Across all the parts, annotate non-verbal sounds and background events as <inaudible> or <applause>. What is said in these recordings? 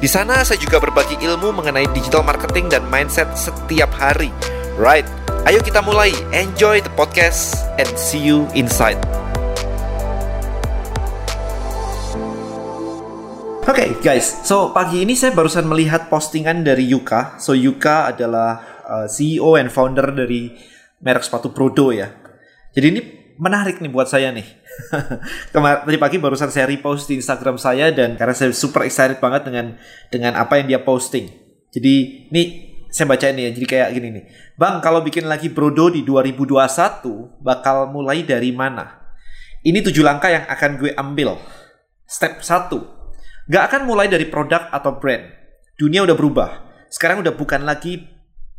Di sana saya juga berbagi ilmu mengenai digital marketing dan mindset setiap hari. Right, ayo kita mulai. Enjoy the podcast and see you inside. Oke okay, guys, so pagi ini saya barusan melihat postingan dari Yuka. So Yuka adalah uh, CEO and founder dari merek sepatu Brodo ya. Jadi ini menarik nih buat saya nih. <laughs> Kemarin tadi pagi barusan saya repost di Instagram saya dan karena saya super excited banget dengan dengan apa yang dia posting. Jadi ini saya baca ini ya. Jadi kayak gini nih. Bang, kalau bikin lagi Brodo di 2021 bakal mulai dari mana? Ini tujuh langkah yang akan gue ambil. Step 1. Gak akan mulai dari produk atau brand. Dunia udah berubah. Sekarang udah bukan lagi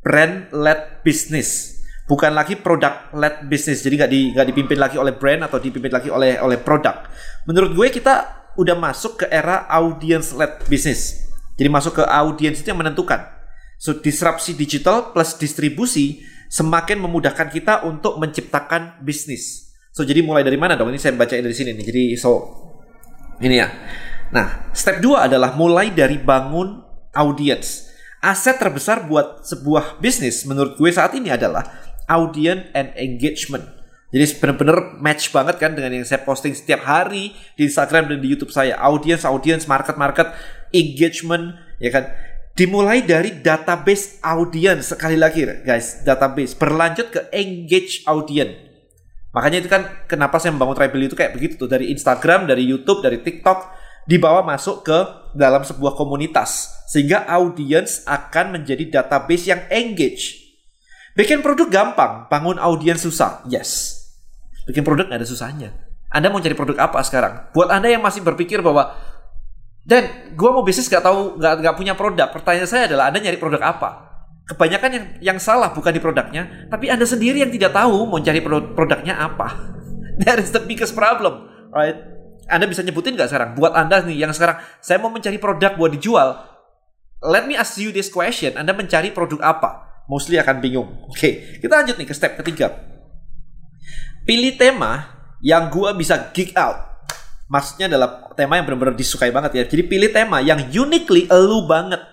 brand led business bukan lagi produk led business jadi nggak di nggak dipimpin lagi oleh brand atau dipimpin lagi oleh oleh produk. Menurut gue kita udah masuk ke era audience led business. Jadi masuk ke audience itu yang menentukan. So disrupsi digital plus distribusi semakin memudahkan kita untuk menciptakan bisnis. So jadi mulai dari mana dong? Ini saya bacain dari sini nih. Jadi so ini ya. Nah step 2 adalah mulai dari bangun audience. Aset terbesar buat sebuah bisnis menurut gue saat ini adalah audience and engagement. Jadi benar-benar match banget kan dengan yang saya posting setiap hari di Instagram dan di YouTube saya. Audience, audience, market, market, engagement, ya kan. Dimulai dari database audience sekali lagi guys, database berlanjut ke engage audience. Makanya itu kan kenapa saya membangun Tribal itu kayak begitu tuh dari Instagram, dari YouTube, dari TikTok dibawa masuk ke dalam sebuah komunitas sehingga audience akan menjadi database yang engage Bikin produk gampang, bangun audiens susah. Yes. Bikin produk gak ada susahnya. Anda mau cari produk apa sekarang? Buat Anda yang masih berpikir bahwa dan gue mau bisnis gak tahu gak, gak punya produk. Pertanyaan saya adalah Anda nyari produk apa? Kebanyakan yang yang salah bukan di produknya, tapi Anda sendiri yang tidak tahu mau cari produk, produknya apa. <laughs> That is the biggest problem, right? Anda bisa nyebutin gak sekarang? Buat Anda nih yang sekarang saya mau mencari produk buat dijual. Let me ask you this question. Anda mencari produk apa? Mostly akan bingung. Oke, kita lanjut nih ke step ketiga. Pilih tema yang gua bisa geek out. Maksudnya adalah tema yang benar-benar disukai banget ya. Jadi pilih tema yang uniquely elu banget.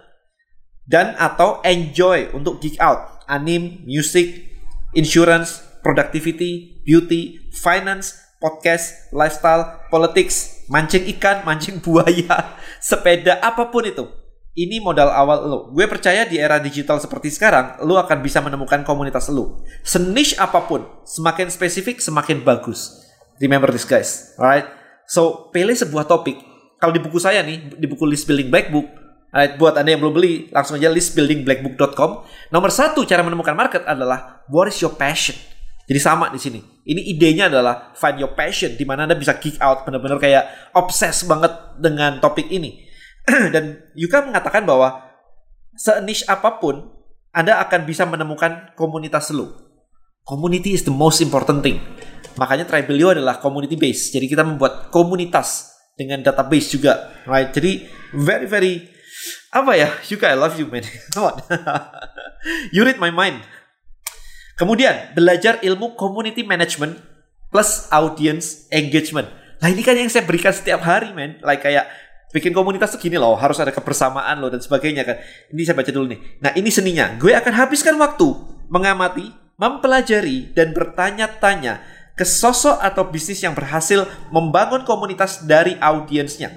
Dan atau enjoy untuk geek out. Anim, music, insurance, productivity, beauty, finance, podcast, lifestyle, politics, mancing ikan, mancing buaya, <laughs> sepeda, apa pun itu ini modal awal lo. Gue percaya di era digital seperti sekarang, lo akan bisa menemukan komunitas lo. Senish apa pun, semakin spesifik, semakin bagus. Remember this guys, alright? So, pilih sebuah topik. Kalau di buku saya nih, di buku List Building Black Book, alright, buat Anda yang belum beli, langsung aja listbuildingblackbook.com. Nomor satu cara menemukan market adalah what is your passion? Jadi sama di sini. Ini idenya adalah find your passion, di mana Anda bisa kick out, benar-benar kayak obses banget dengan topik ini <clears throat> dan Yuka mengatakan bahwa se-niche apa pun Anda akan bisa menemukan komunitas lu. Community is the most important thing. Makanya Tribelio adalah community base. Jadi kita membuat komunitas dengan database juga, right? Jadi very very apa ya? Yuka I love you man. <laughs> Come on. <laughs> you read my mind. Kemudian belajar ilmu community management plus audience engagement. Nah ini kan yang saya berikan setiap hari man. Like kayak bikin komunitas tuh gini loh, harus ada kebersamaan loh dan sebagainya kan. Ini saya baca dulu nih. Nah ini seninya, gue akan habiskan waktu mengamati, mempelajari, dan bertanya-tanya ke sosok atau bisnis yang berhasil membangun komunitas dari audiensnya.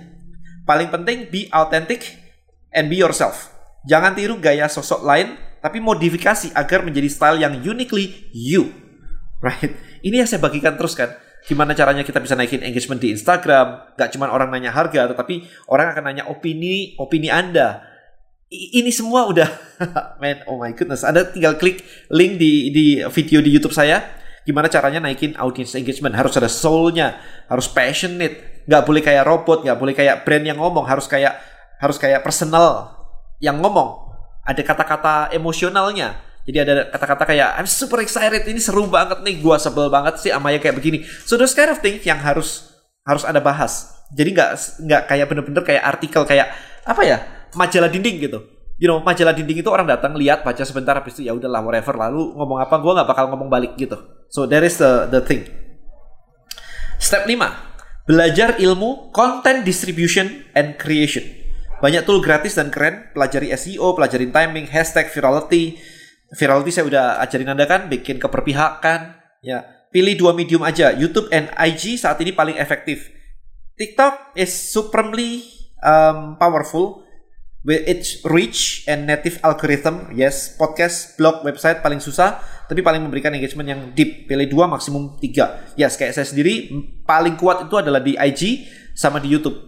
Paling penting, be authentic and be yourself. Jangan tiru gaya sosok lain, tapi modifikasi agar menjadi style yang uniquely you. Right? Ini yang saya bagikan terus kan gimana caranya kita bisa naikin engagement di Instagram. Gak cuma orang nanya harga, tetapi orang akan nanya opini opini Anda. I ini semua udah, <laughs> man, oh my goodness. Anda tinggal klik link di di video di YouTube saya. Gimana caranya naikin audience engagement? Harus ada soulnya, harus passionate. Gak boleh kayak robot, gak boleh kayak brand yang ngomong. Harus kayak harus kayak personal. yang ngomong. Ada kata-kata emosionalnya. Jadi ada kata-kata kayak I'm super excited, ini seru banget nih, gua sebel banget sih ama kayak begini. So those kind of things yang harus harus ada bahas. Jadi nggak nggak kayak bener-bener kayak artikel kayak apa ya majalah dinding gitu. You know majalah dinding itu orang datang lihat baca sebentar habis itu ya udahlah whatever lalu ngomong apa gua nggak bakal ngomong balik gitu. So that is the the thing. Step 5. Belajar ilmu content distribution and creation. Banyak tool gratis dan keren, pelajari SEO, pelajarin timing, hashtag virality, virality saya udah ajarin Anda kan, bikin keperpihakan, ya. Pilih dua medium aja, YouTube and IG saat ini paling efektif. TikTok is supremely um, powerful with its reach and native algorithm. Yes, podcast, blog, website paling susah, tapi paling memberikan engagement yang deep. Pilih dua maksimum tiga. Yes, kayak saya sendiri paling kuat itu adalah di IG sama di YouTube.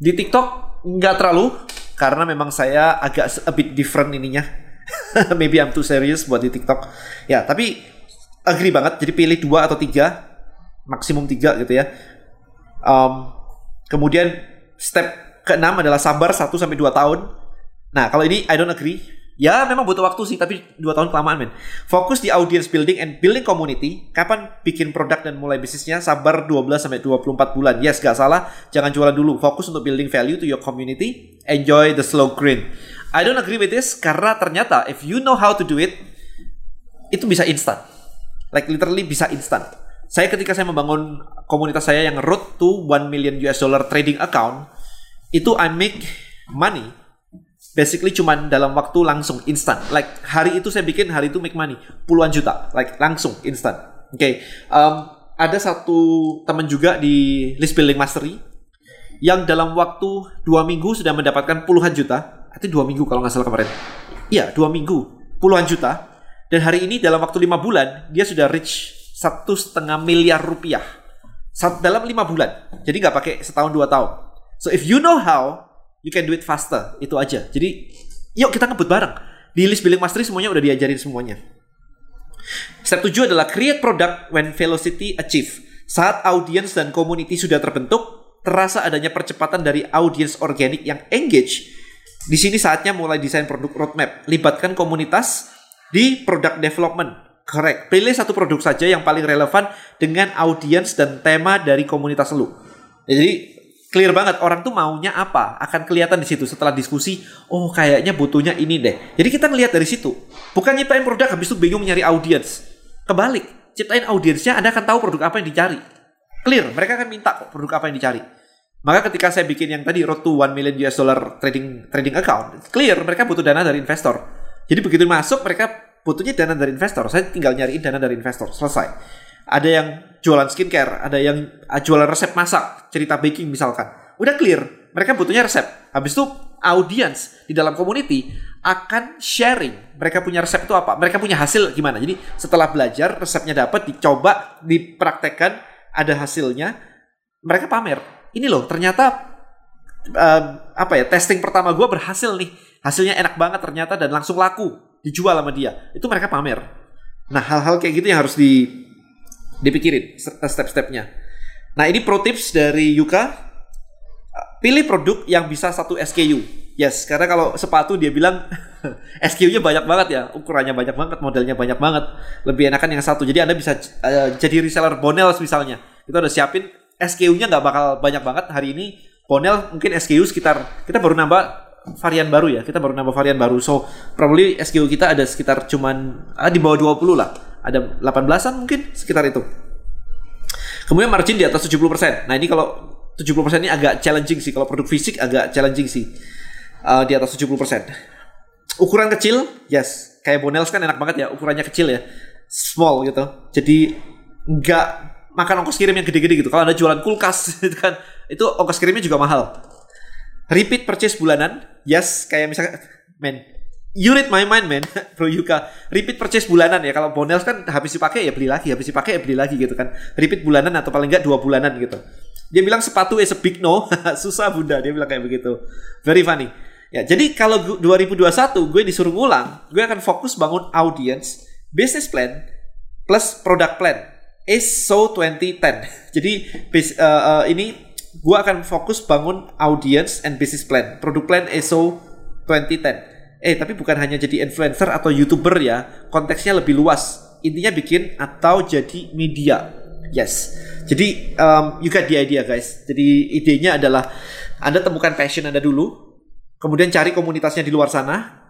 Di TikTok nggak terlalu karena memang saya agak a bit different ininya <laughs> maybe I'm too serious buat di TikTok. Ya, tapi agree banget. Jadi pilih dua atau tiga, maksimum tiga gitu ya. Um, kemudian step keenam adalah sabar 1 sampai dua tahun. Nah, kalau ini I don't agree. Ya, memang butuh waktu sih, tapi dua tahun kelamaan, men. Fokus di audience building and building community. Kapan bikin produk dan mulai bisnisnya? Sabar 12 sampai 24 bulan. Yes, gak salah. Jangan jualan dulu. Fokus untuk building value to your community. Enjoy the slow grind. I don't agree with this karena ternyata if you know how to do it, itu bisa instan. Like literally bisa instan. Saya ketika saya membangun komunitas saya yang road to 1 million US dollar trading account, itu I make money basically cuman dalam waktu langsung instan. Like hari itu saya bikin hari itu make money puluhan juta, like langsung instan. Oke, okay. um, ada satu teman juga di list building mastery yang dalam waktu dua minggu sudah mendapatkan puluhan juta. Itu dua minggu kalau nggak salah kemarin. Iya, dua minggu, puluhan juta. Dan hari ini dalam waktu lima bulan dia sudah reach satu setengah miliar rupiah dalam lima bulan. Jadi nggak pakai setahun dua tahun. So if you know how, you can do it faster. Itu aja. Jadi yuk kita ngebut bareng. Di list billing mastery semuanya udah diajarin semuanya. Step 7 adalah create product when velocity achieve. Saat audience dan community sudah terbentuk, terasa adanya percepatan dari audience organik yang engage. Di sini saatnya mulai desain produk roadmap. Libatkan komunitas di product development. Correct. Pilih satu produk saja yang paling relevan dengan audience dan tema dari komunitas lu. Jadi clear banget orang tuh maunya apa akan kelihatan di situ setelah diskusi oh kayaknya butuhnya ini deh jadi kita ngelihat dari situ bukan nyiptain produk habis itu bingung nyari audience kebalik ciptain audiensnya anda akan tahu produk apa yang dicari clear mereka akan minta kok produk apa yang dicari maka ketika saya bikin yang tadi road to 1 million US dollar trading trading account clear mereka butuh dana dari investor jadi begitu masuk mereka butuhnya dana dari investor saya tinggal nyariin dana dari investor selesai ada yang jualan skincare, ada yang ah, jualan resep masak, cerita baking misalkan. Udah clear, mereka butuhnya resep. Habis itu audience di dalam community akan sharing. Mereka punya resep itu apa? Mereka punya hasil gimana? Jadi setelah belajar resepnya dapat, dicoba, dipraktekkan, ada hasilnya, mereka pamer. Ini loh, ternyata uh, apa ya? Testing pertama gue berhasil nih. Hasilnya enak banget ternyata dan langsung laku, dijual sama dia. Itu mereka pamer. Nah, hal-hal kayak gitu yang harus di dipikirin step-stepnya. Nah ini pro tips dari Yuka. Pilih produk yang bisa satu SKU. Yes, karena kalau sepatu dia bilang <laughs> SKU-nya banyak banget ya, ukurannya banyak banget, modelnya banyak banget. Lebih enakan yang satu. Jadi Anda bisa uh, jadi reseller Bonels misalnya. Kita udah siapin SKU-nya nggak bakal banyak banget hari ini. Bonel mungkin SKU sekitar kita baru nambah varian baru ya. Kita baru nambah varian baru. So, probably SKU kita ada sekitar cuman ah, di bawah 20 lah ada 18-an mungkin sekitar itu. Kemudian margin di atas 70%. Nah, ini kalau 70% ini agak challenging sih kalau produk fisik agak challenging sih. Uh, di atas 70%. Ukuran kecil, yes. Kayak Bonels kan enak banget ya, ukurannya kecil ya. Small gitu. Jadi nggak makan ongkos kirim yang gede-gede gitu. Kalau Anda jualan kulkas <laughs> itu kan itu ongkos kirimnya juga mahal. Repeat purchase bulanan, yes, kayak misalnya men You read my mind man, <laughs> Bro Yuka. Repeat purchase bulanan ya. Kalau Bonels kan habis dipakai ya beli lagi, habis dipakai ya beli lagi gitu kan. Repeat bulanan atau paling enggak dua bulanan gitu. Dia bilang sepatu is a big no. <laughs> Susah bunda, dia bilang kayak begitu. Very funny. Ya, jadi kalau 2021 gue disuruh ngulang, gue akan fokus bangun audience, business plan, plus product plan. ISO 2010. <laughs> Jadi uh, uh, ini gue akan fokus bangun audience and business plan. Product plan ISO 2010. Eh, tapi bukan hanya jadi influencer atau YouTuber ya. Konteksnya lebih luas. Intinya bikin atau jadi media. Yes. Jadi um, you get the idea guys. Jadi idenya adalah Anda temukan passion Anda dulu, kemudian cari komunitasnya di luar sana.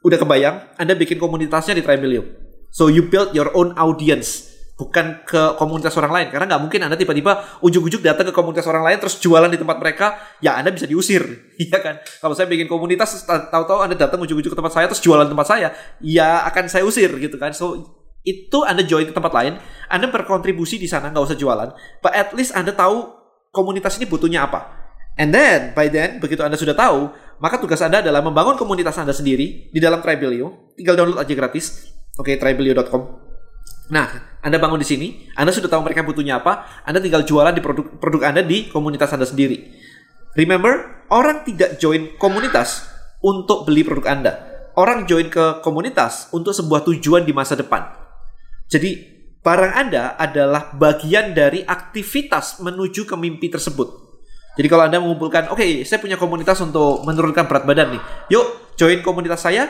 Udah kebayang, Anda bikin komunitasnya di Tribelium. So you build your own audience bukan ke komunitas orang lain karena nggak mungkin anda tiba-tiba ujuk-ujuk datang ke komunitas orang lain terus jualan di tempat mereka ya anda bisa diusir. <laughs> Iya kan? Kalau saya bikin komunitas tahu-tahu anda datang ujuk-ujuk ke tempat saya terus jualan di tempat saya ya akan saya usir gitu kan? So itu anda join ke tempat lain anda berkontribusi di sana nggak usah jualan but at least anda tahu komunitas ini butuhnya apa. And then by then begitu anda sudah tahu maka tugas anda adalah membangun komunitas anda sendiri di dalam Tribelio. Tinggal download aja gratis. Oke okay, tribelio.com Nah, Anda bangun di sini, Anda sudah tahu mereka butuhnya apa, Anda tinggal jualan di produk produk Anda di komunitas Anda sendiri. Remember, orang tidak join komunitas untuk beli produk Anda. Orang join ke komunitas untuk sebuah tujuan di masa depan. Jadi, barang Anda adalah bagian dari aktivitas menuju ke mimpi tersebut. Jadi kalau Anda mengumpulkan, oke, okay, saya punya komunitas untuk menurunkan berat badan nih. Yuk, join komunitas saya.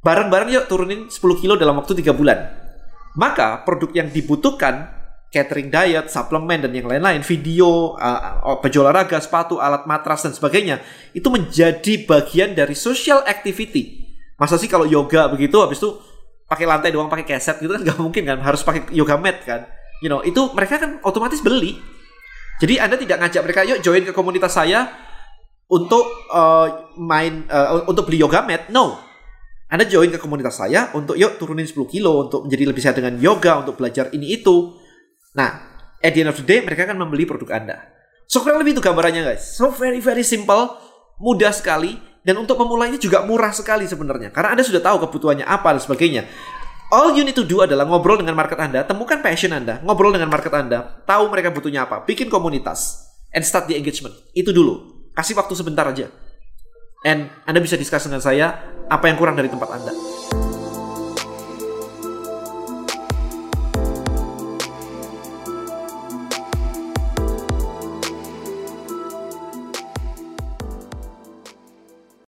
Bareng-bareng yuk turunin 10 kilo dalam waktu 3 bulan maka produk yang dibutuhkan catering diet, suplemen dan yang lain-lain, video, uh, baju olahraga, sepatu, alat matras dan sebagainya, itu menjadi bagian dari social activity. Masa sih kalau yoga begitu habis itu pakai lantai doang pakai keset gitu kan <laughs> nggak mungkin kan? Harus pakai yoga mat kan? You know itu mereka kan otomatis beli. Jadi anda tidak ngajak mereka yuk join ke komunitas saya untuk uh, main uh, untuk beli yoga mat. No anda join ke komunitas saya untuk yuk turunin 10 kilo untuk menjadi lebih sehat dengan yoga, untuk belajar ini itu. Nah, at the end of the day mereka akan membeli produk Anda. So kurang lebih itu gambarannya guys. So very very simple, mudah sekali dan untuk memulainya juga murah sekali sebenarnya karena Anda sudah tahu kebutuhannya apa dan sebagainya. All you need to do adalah ngobrol dengan market Anda, temukan passion Anda, ngobrol dengan market Anda, tahu mereka butuhnya apa, bikin komunitas, and start the engagement. Itu dulu. Kasih waktu sebentar aja. And Anda bisa discuss dengan saya apa yang kurang dari tempat Anda.